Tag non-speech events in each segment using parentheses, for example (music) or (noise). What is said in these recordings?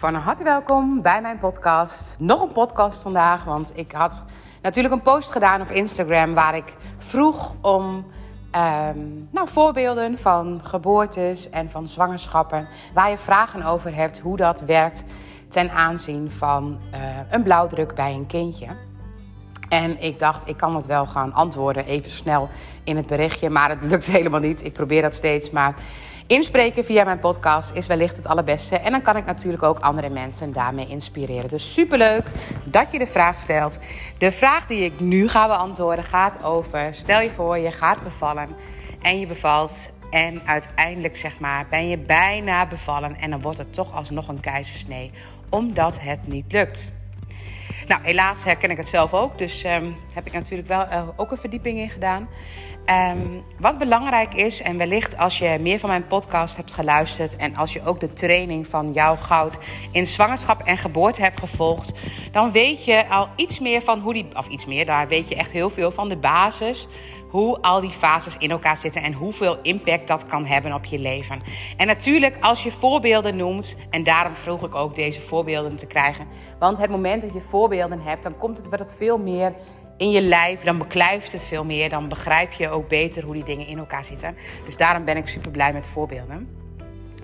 Van harte welkom bij mijn podcast. Nog een podcast vandaag, want ik had natuurlijk een post gedaan op Instagram waar ik vroeg om ehm, nou, voorbeelden van geboortes en van zwangerschappen waar je vragen over hebt, hoe dat werkt ten aanzien van uh, een blauwdruk bij een kindje. En ik dacht, ik kan dat wel gaan antwoorden even snel in het berichtje, maar het lukt (laughs) helemaal niet. Ik probeer dat steeds, maar inspreken via mijn podcast is wellicht het allerbeste. En dan kan ik natuurlijk ook andere mensen daarmee inspireren. Dus superleuk dat je de vraag stelt. De vraag die ik nu ga beantwoorden gaat over: stel je voor, je gaat bevallen en je bevalt. En uiteindelijk zeg maar, ben je bijna bevallen en dan wordt het toch alsnog een keizersnee, omdat het niet lukt. Nou, helaas herken ik het zelf ook, dus um, heb ik natuurlijk wel uh, ook een verdieping in gedaan. Um, wat belangrijk is, en wellicht als je meer van mijn podcast hebt geluisterd en als je ook de training van jouw goud in zwangerschap en geboorte hebt gevolgd, dan weet je al iets meer van hoe die, of iets meer, daar weet je echt heel veel van de basis hoe al die fases in elkaar zitten en hoeveel impact dat kan hebben op je leven. En natuurlijk, als je voorbeelden noemt, en daarom vroeg ik ook deze voorbeelden te krijgen. Want het moment dat je voorbeelden hebt, dan komt het, wordt veel meer in je lijf, dan beklijft het veel meer, dan begrijp je ook beter hoe die dingen in elkaar zitten. Dus daarom ben ik super blij met voorbeelden.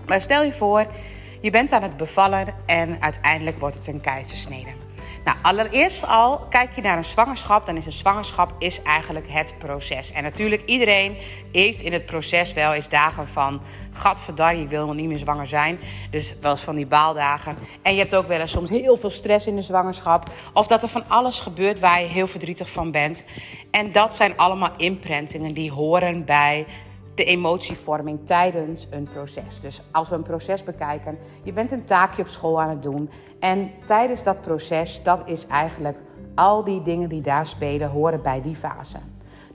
Maar stel je voor, je bent aan het bevallen en uiteindelijk wordt het een keizersnede. Nou, allereerst al, kijk je naar een zwangerschap, dan is een zwangerschap is eigenlijk het proces. En natuurlijk, iedereen heeft in het proces wel eens dagen van... gadverdarrie, ik wil nog niet meer zwanger zijn. Dus wel eens van die baaldagen. En je hebt ook wel eens soms heel veel stress in de zwangerschap. Of dat er van alles gebeurt waar je heel verdrietig van bent. En dat zijn allemaal imprintingen die horen bij de emotievorming tijdens een proces. Dus als we een proces bekijken, je bent een taakje op school aan het doen. En tijdens dat proces, dat is eigenlijk al die dingen die daar spelen, horen bij die fase.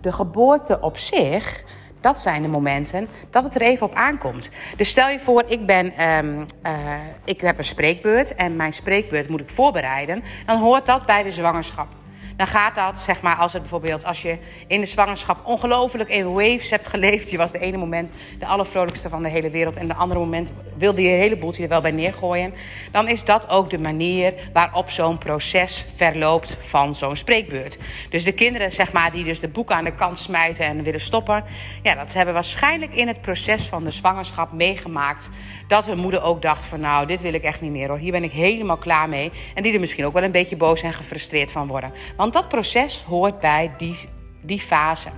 De geboorte op zich, dat zijn de momenten dat het er even op aankomt. Dus stel je voor, ik, ben, um, uh, ik heb een spreekbeurt en mijn spreekbeurt moet ik voorbereiden. Dan hoort dat bij de zwangerschap dan gaat dat, zeg maar, als het bijvoorbeeld als je in de zwangerschap ongelooflijk in waves hebt geleefd. Je was de ene moment de allervrolijkste van de hele wereld en de andere moment wilde je een hele boeltje er wel bij neergooien. Dan is dat ook de manier waarop zo'n proces verloopt van zo'n spreekbeurt. Dus de kinderen, zeg maar, die dus de boeken aan de kant smijten en willen stoppen. Ja, dat hebben waarschijnlijk in het proces van de zwangerschap meegemaakt. Dat hun moeder ook dacht van nou, dit wil ik echt niet meer hoor. Hier ben ik helemaal klaar mee. En die er misschien ook wel een beetje boos en gefrustreerd van worden. Want dat proces hoort bij die, die fase.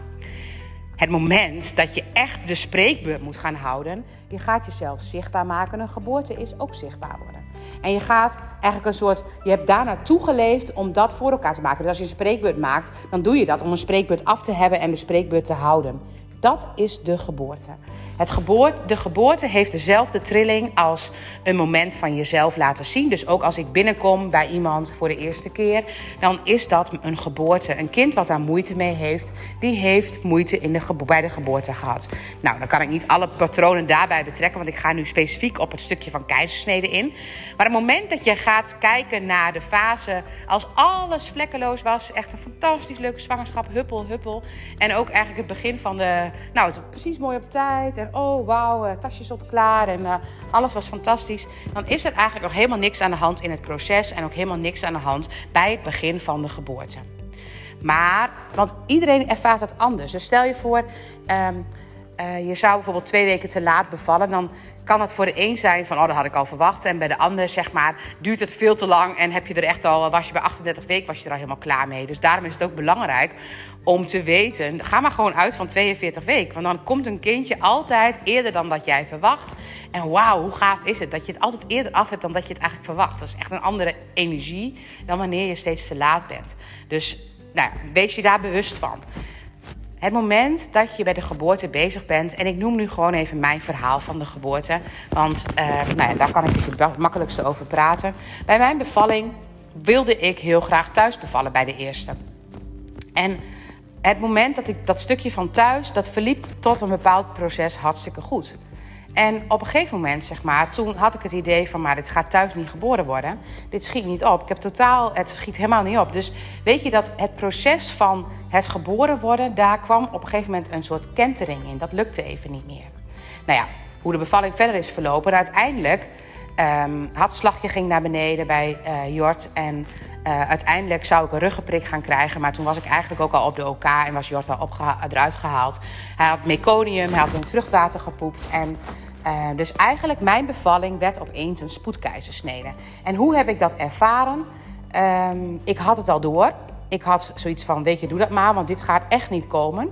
Het moment dat je echt de spreekbeurt moet gaan houden, je gaat jezelf zichtbaar maken. Een geboorte is ook zichtbaar worden. En je gaat eigenlijk een soort, je hebt daar naartoe geleefd om dat voor elkaar te maken. Dus als je een spreekbeurt maakt, dan doe je dat om een spreekbeurt af te hebben en de spreekbeurt te houden. Dat is de geboorte. Het geboorte. De geboorte heeft dezelfde trilling als een moment van jezelf laten zien. Dus ook als ik binnenkom bij iemand voor de eerste keer, dan is dat een geboorte. Een kind wat daar moeite mee heeft, die heeft moeite in de bij de geboorte gehad. Nou, dan kan ik niet alle patronen daarbij betrekken, want ik ga nu specifiek op het stukje van keizersnede in. Maar het moment dat je gaat kijken naar de fase als alles vlekkeloos was, echt een fantastisch leuke zwangerschap, huppel, huppel. En ook eigenlijk het begin van de nou, het was precies mooi op tijd. En oh, wauw, uh, tasjes tot klaar. En uh, alles was fantastisch. Dan is er eigenlijk nog helemaal niks aan de hand in het proces. En ook helemaal niks aan de hand bij het begin van de geboorte. Maar, want iedereen ervaart het anders. Dus stel je voor, um, uh, je zou bijvoorbeeld twee weken te laat bevallen. Dan kan het voor de een zijn van, oh, dat had ik al verwacht. En bij de ander, zeg maar, duurt het veel te lang. En heb je er echt al, was je bij 38 weken, was je er al helemaal klaar mee. Dus daarom is het ook belangrijk om te weten, ga maar gewoon uit van 42 weken. Want dan komt een kindje altijd eerder dan dat jij verwacht. En wauw, hoe gaaf is het dat je het altijd eerder af hebt dan dat je het eigenlijk verwacht. Dat is echt een andere energie dan wanneer je steeds te laat bent. Dus nou, wees je daar bewust van. Het moment dat je bij de geboorte bezig bent, en ik noem nu gewoon even mijn verhaal van de geboorte, want uh, nou ja, daar kan ik het makkelijkste over praten. Bij mijn bevalling wilde ik heel graag thuis bevallen bij de eerste. En het moment dat ik dat stukje van thuis, dat verliep tot een bepaald proces hartstikke goed. En op een gegeven moment, zeg maar, toen had ik het idee van, maar dit gaat thuis niet geboren worden. Dit schiet niet op. Ik heb totaal, het schiet helemaal niet op. Dus weet je dat het proces van het geboren worden, daar kwam op een gegeven moment een soort kentering in. Dat lukte even niet meer. Nou ja, hoe de bevalling verder is verlopen, uiteindelijk Um, hartslagje ging naar beneden bij uh, Jort. En uh, uiteindelijk zou ik een ruggenprik gaan krijgen. Maar toen was ik eigenlijk ook al op de OK en was Jort al eruit gehaald. Hij had meconium, hij had in vruchtwater gepoept. En uh, dus eigenlijk mijn bevalling werd opeens een spoedkeizersnede. En hoe heb ik dat ervaren? Um, ik had het al door. Ik had zoiets van, weet je, doe dat maar, want dit gaat echt niet komen.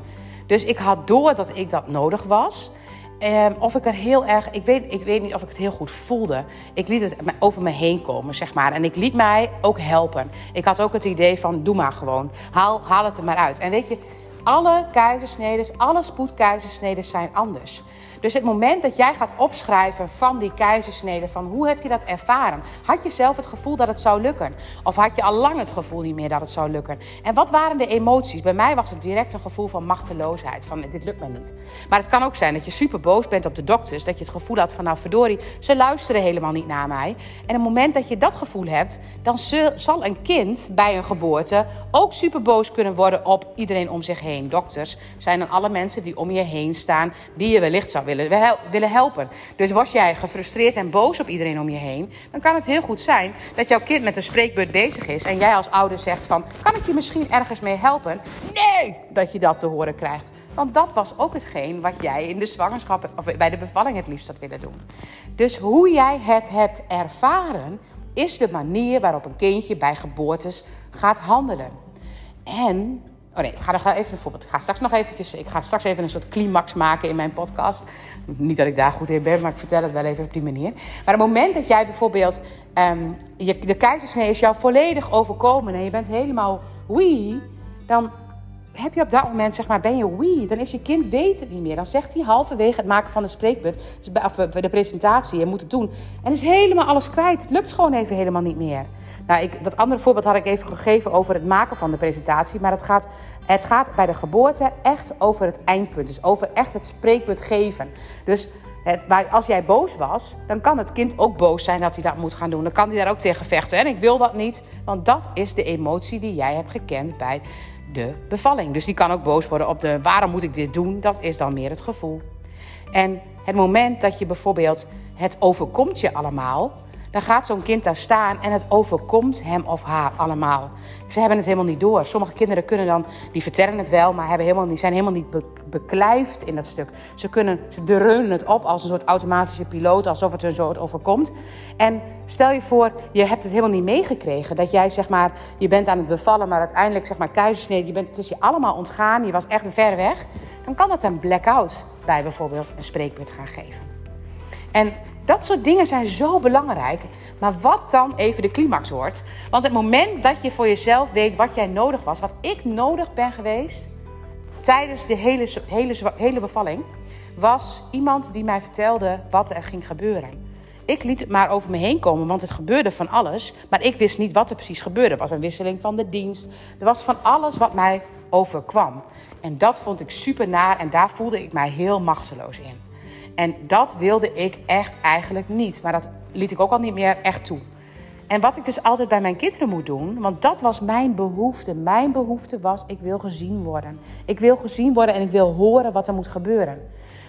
Dus ik had door dat ik dat nodig was. Um, of ik er heel erg, ik weet, ik weet niet of ik het heel goed voelde. Ik liet het over me heen komen, zeg maar. En ik liet mij ook helpen. Ik had ook het idee van, doe maar gewoon. Haal, haal het er maar uit. En weet je, alle keizersneden, alle spoedkeizersneden zijn anders. Dus het moment dat jij gaat opschrijven van die keizersnede, van hoe heb je dat ervaren? Had je zelf het gevoel dat het zou lukken? Of had je al lang het gevoel niet meer dat het zou lukken? En wat waren de emoties? Bij mij was het direct een gevoel van machteloosheid, van dit lukt me niet. Maar het kan ook zijn dat je super boos bent op de dokters, dat je het gevoel had van nou verdorie, ze luisteren helemaal niet naar mij. En het moment dat je dat gevoel hebt, dan zal een kind bij een geboorte ook super boos kunnen worden op iedereen om zich heen. Dokters zijn dan alle mensen die om je heen staan, die je wellicht zou willen, willen helpen. Dus was jij gefrustreerd en boos op iedereen om je heen, dan kan het heel goed zijn dat jouw kind met een spreekbeurt bezig is en jij als ouder zegt van, kan ik je misschien ergens mee helpen? Nee, dat je dat te horen krijgt. Want dat was ook hetgeen wat jij in de zwangerschap of bij de bevalling het liefst had willen doen. Dus hoe jij het hebt ervaren, is de manier waarop een kindje bij geboortes gaat handelen. En Oh nee, ik ga, even een voorbeeld. Ik ga straks nog eventjes, ik ga straks even een soort climax maken in mijn podcast. Niet dat ik daar goed in ben, maar ik vertel het wel even op die manier. Maar op het moment dat jij bijvoorbeeld, um, je, de keizersnee is jou volledig overkomen en je bent helemaal wie, dan heb je op dat moment, zeg maar, ben je wie? Dan is je kind weet het niet meer. Dan zegt hij halverwege het maken van de spreekbeurt, of de presentatie, je moet het doen. En is helemaal alles kwijt. Het lukt gewoon even helemaal niet meer. Nou, ik, dat andere voorbeeld had ik even gegeven over het maken van de presentatie. Maar het gaat, het gaat bij de geboorte echt over het eindpunt. Dus over echt het spreekpunt geven. Dus het, als jij boos was, dan kan het kind ook boos zijn dat hij dat moet gaan doen. Dan kan hij daar ook tegen vechten. En ik wil dat niet, want dat is de emotie die jij hebt gekend bij de bevalling. Dus die kan ook boos worden op de waarom moet ik dit doen? Dat is dan meer het gevoel. En het moment dat je bijvoorbeeld het overkomt je allemaal, dan gaat zo'n kind daar staan en het overkomt hem of haar allemaal. Ze hebben het helemaal niet door. Sommige kinderen kunnen dan, die vertellen het wel, maar hebben helemaal, die zijn helemaal niet be, beklijfd in dat stuk. Ze, kunnen, ze dreunen het op als een soort automatische piloot, alsof het hun zo overkomt. En stel je voor, je hebt het helemaal niet meegekregen. Dat jij zeg maar, je bent aan het bevallen, maar uiteindelijk zeg maar keizersnede, je bent, het is je allemaal ontgaan, je was echt ver weg. Dan kan dat een blackout bij bijvoorbeeld een spreekbeurt gaan geven. En dat soort dingen zijn zo belangrijk. Maar wat dan even de climax wordt? Want het moment dat je voor jezelf weet wat jij nodig was, wat ik nodig ben geweest tijdens de hele, hele, hele bevalling, was iemand die mij vertelde wat er ging gebeuren. Ik liet het maar over me heen komen, want het gebeurde van alles. Maar ik wist niet wat er precies gebeurde. Er was een wisseling van de dienst. Er was van alles wat mij overkwam. En dat vond ik super naar en daar voelde ik mij heel machteloos in. En dat wilde ik echt eigenlijk niet. Maar dat liet ik ook al niet meer echt toe. En wat ik dus altijd bij mijn kinderen moet doen, want dat was mijn behoefte. Mijn behoefte was, ik wil gezien worden. Ik wil gezien worden en ik wil horen wat er moet gebeuren.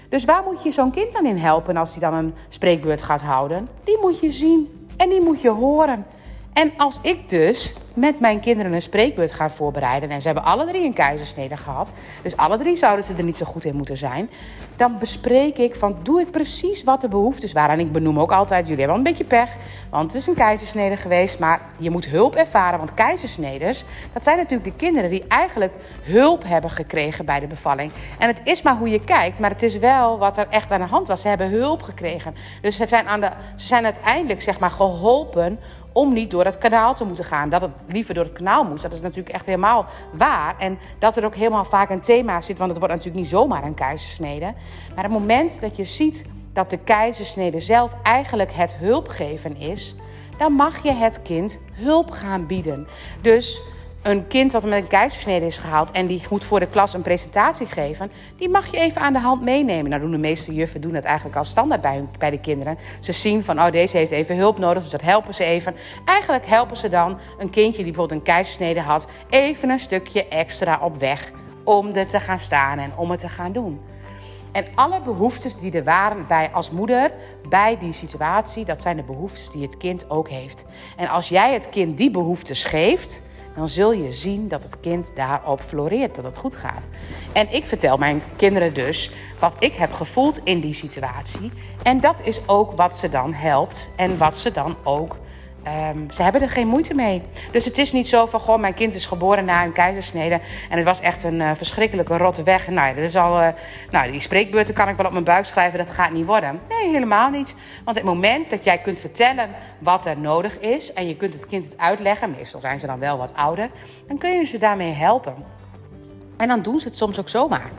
Dus waar moet je zo'n kind dan in helpen als hij dan een spreekbeurt gaat houden? Die moet je zien en die moet je horen. En als ik dus met mijn kinderen een spreekbeurt ga voorbereiden. En ze hebben alle drie een keizersnede gehad. Dus alle drie zouden ze er niet zo goed in moeten zijn. Dan bespreek ik van doe ik precies wat de behoeftes waren. En ik benoem ook altijd, jullie hebben een beetje pech. Want het is een keizersnede geweest. Maar je moet hulp ervaren. Want keizersnedes, dat zijn natuurlijk de kinderen die eigenlijk hulp hebben gekregen bij de bevalling. En het is maar hoe je kijkt. Maar het is wel wat er echt aan de hand was. Ze hebben hulp gekregen. Dus ze zijn, aan de, ze zijn uiteindelijk zeg maar geholpen om niet door het kanaal te moeten gaan. Dat het liever door het kanaal moest, dat is natuurlijk echt helemaal waar. En dat er ook helemaal vaak een thema zit, want het wordt natuurlijk niet zomaar een keizersnede. Maar het moment dat je ziet dat de keizersnede zelf eigenlijk het hulpgeven is, dan mag je het kind hulp gaan bieden. Dus een kind dat met een keizersnede is gehaald en die moet voor de klas een presentatie geven, die mag je even aan de hand meenemen. Nou doen de meeste juffen doen dat eigenlijk al standaard bij, bij de kinderen. Ze zien van, oh deze heeft even hulp nodig, dus dat helpen ze even. Eigenlijk helpen ze dan een kindje die bijvoorbeeld een keizersnede had, even een stukje extra op weg om er te gaan staan en om het te gaan doen. En alle behoeftes die er waren bij als moeder bij die situatie, dat zijn de behoeftes die het kind ook heeft. En als jij het kind die behoeftes geeft, dan zul je zien dat het kind daarop floreert, dat het goed gaat. En ik vertel mijn kinderen dus wat ik heb gevoeld in die situatie. En dat is ook wat ze dan helpt en wat ze dan ook Um, ze hebben er geen moeite mee. Dus het is niet zo van, goh, mijn kind is geboren na een keizersnede. En het was echt een uh, verschrikkelijke rotte weg. Nou, ja, dat is al, uh, nou, die spreekbeurten kan ik wel op mijn buik schrijven. Dat gaat niet worden. Nee, helemaal niet. Want het moment dat jij kunt vertellen wat er nodig is. En je kunt het kind het uitleggen. Meestal zijn ze dan wel wat ouder. Dan kun je ze daarmee helpen. En dan doen ze het soms ook zomaar.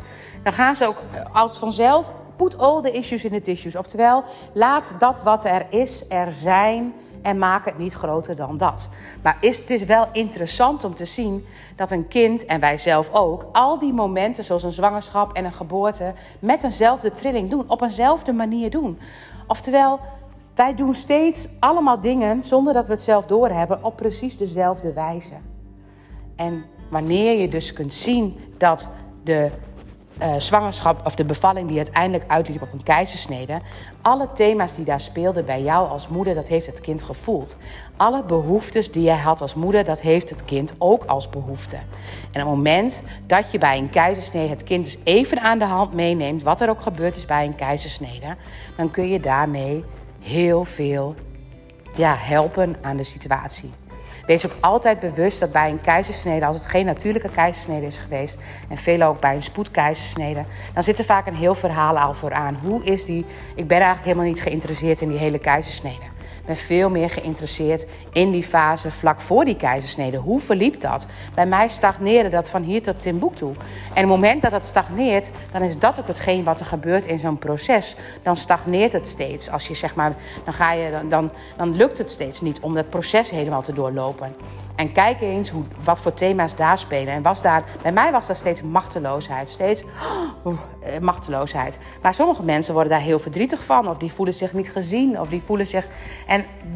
Dan gaan ze ook als vanzelf... Put all the issues in the tissues. Oftewel, laat dat wat er is, er zijn en maak het niet groter dan dat. Maar is, het is wel interessant om te zien dat een kind, en wij zelf ook, al die momenten zoals een zwangerschap en een geboorte met eenzelfde trilling doen, op eenzelfde manier doen. Oftewel, wij doen steeds allemaal dingen zonder dat we het zelf doorhebben op precies dezelfde wijze. En wanneer je dus kunt zien dat de uh, zwangerschap of de bevalling die uiteindelijk uitliep op een keizersnede. Alle thema's die daar speelden bij jou als moeder, dat heeft het kind gevoeld. Alle behoeftes die jij had als moeder, dat heeft het kind ook als behoefte. En op het moment dat je bij een keizersnede het kind dus even aan de hand meeneemt, wat er ook gebeurd is bij een keizersnede, dan kun je daarmee heel veel ja, helpen aan de situatie. Wees ook altijd bewust dat bij een keizersnede, als het geen natuurlijke keizersnede is geweest, en veel ook bij een spoedkeizersnede, dan zit er vaak een heel verhaal al vooraan. Hoe is die? Ik ben eigenlijk helemaal niet geïnteresseerd in die hele keizersnede ben veel meer geïnteresseerd in die fase vlak voor die keizersnede. Hoe verliep dat? Bij mij stagneerde dat van hier tot Timbuktu. En op het moment dat dat stagneert, dan is dat ook hetgeen wat er gebeurt in zo'n proces. Dan stagneert het steeds. Als je zeg maar, dan, ga je, dan, dan, dan lukt het steeds niet om dat proces helemaal te doorlopen. En kijk eens hoe, wat voor thema's daar spelen. En was daar, bij mij was dat steeds machteloosheid. Steeds (gasps) oh, machteloosheid. Maar sommige mensen worden daar heel verdrietig van. Of die voelen zich niet gezien. Of die voelen zich.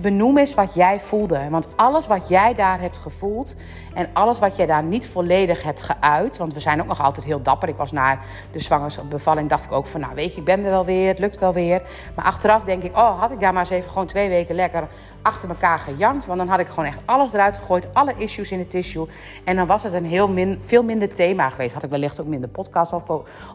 Benoem eens wat jij voelde. Want alles wat jij daar hebt gevoeld. En alles wat jij daar niet volledig hebt geuit. Want we zijn ook nog altijd heel dapper. Ik was na de zwangerschapsbevalling. Dacht ik ook van. Nou weet je, ik ben er wel weer. Het lukt wel weer. Maar achteraf denk ik. Oh, had ik daar maar eens even gewoon twee weken lekker achter elkaar gejankt. Want dan had ik gewoon echt alles eruit gegooid. Alle issues in het tissue. En dan was het een heel min, veel minder thema geweest. Had ik wellicht ook minder podcast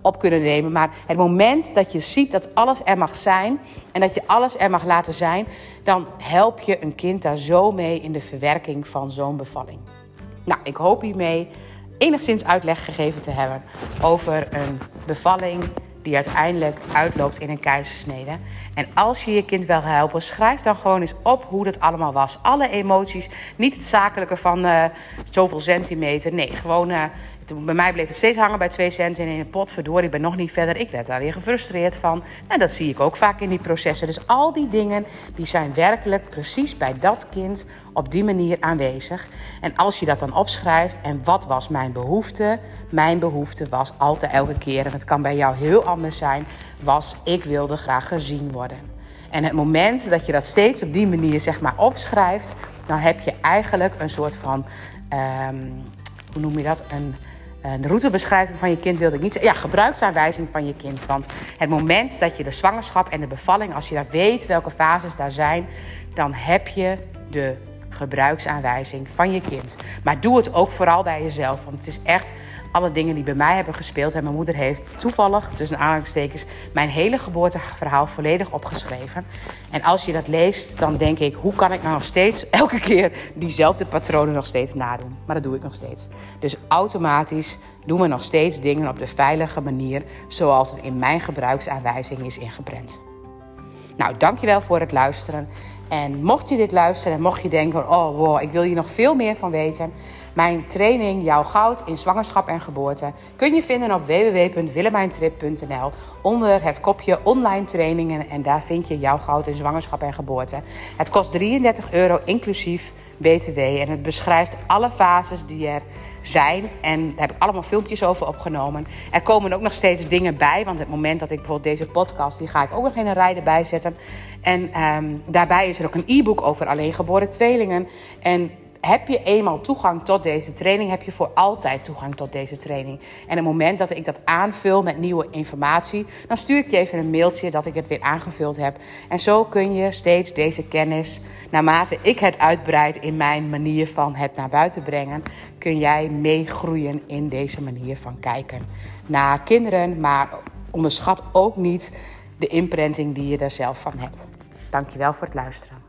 op kunnen nemen. Maar het moment dat je ziet dat alles er mag zijn. En dat je alles er mag laten zijn. Dan help je een kind daar zo mee in de verwerking van zo'n bevalling. Nou, ik hoop hiermee enigszins uitleg gegeven te hebben over een bevalling die uiteindelijk uitloopt in een keizersnede. En als je je kind wil helpen, schrijf dan gewoon eens op hoe dat allemaal was. Alle emoties, niet het zakelijke van uh, zoveel centimeter. Nee, gewoon uh, bij mij bleef het steeds hangen bij twee cent in een pot. Verdorie, ik ben nog niet verder. Ik werd daar weer gefrustreerd van. En dat zie ik ook vaak in die processen. Dus al die dingen die zijn werkelijk precies bij dat kind op die manier aanwezig. En als je dat dan opschrijft, en wat was mijn behoefte? Mijn behoefte was altijd elke keer, en het kan bij jou heel anders zijn, was ik wilde graag gezien worden. En het moment dat je dat steeds op die manier zeg maar opschrijft, dan heb je eigenlijk een soort van, um, hoe noem je dat? Een een routebeschrijving van je kind wilde ik niet zeggen. Ja, gebruiksaanwijzing van je kind. Want het moment dat je de zwangerschap en de bevalling, als je dat weet welke fases daar zijn, dan heb je de gebruiksaanwijzing van je kind. Maar doe het ook vooral bij jezelf. Want het is echt alle dingen die bij mij hebben gespeeld. En mijn moeder heeft toevallig, tussen aanhalingstekens, mijn hele geboorteverhaal volledig opgeschreven. En als je dat leest, dan denk ik, hoe kan ik nou nog steeds (laughs) elke keer diezelfde patronen nog steeds nadoen? Maar dat doe ik nog steeds. Dus automatisch doen we nog steeds dingen op de veilige manier, zoals het in mijn gebruiksaanwijzing is ingeprent. Nou, dankjewel voor het luisteren. En mocht je dit luisteren en mocht je denken: oh wow, ik wil hier nog veel meer van weten. Mijn training Jouw Goud in Zwangerschap en Geboorte kun je vinden op www.willemijntrip.nl onder het kopje online trainingen. En daar vind je Jouw Goud in Zwangerschap en Geboorte. Het kost 33 euro inclusief BTW en het beschrijft alle fases die er zijn. En daar heb ik allemaal filmpjes over opgenomen. Er komen ook nog steeds dingen bij. Want het moment dat ik bijvoorbeeld deze podcast, die ga ik ook nog in een rijden bijzetten. En um, daarbij is er ook een e-book over alleengeboren tweelingen. En heb je eenmaal toegang tot deze training, heb je voor altijd toegang tot deze training. En het moment dat ik dat aanvul met nieuwe informatie, dan stuur ik je even een mailtje dat ik het weer aangevuld heb. En zo kun je steeds deze kennis, naarmate ik het uitbreid in mijn manier van het naar buiten brengen, kun jij meegroeien in deze manier van kijken naar kinderen. Maar onderschat ook niet de imprinting die je daar zelf van hebt. Dankjewel voor het luisteren.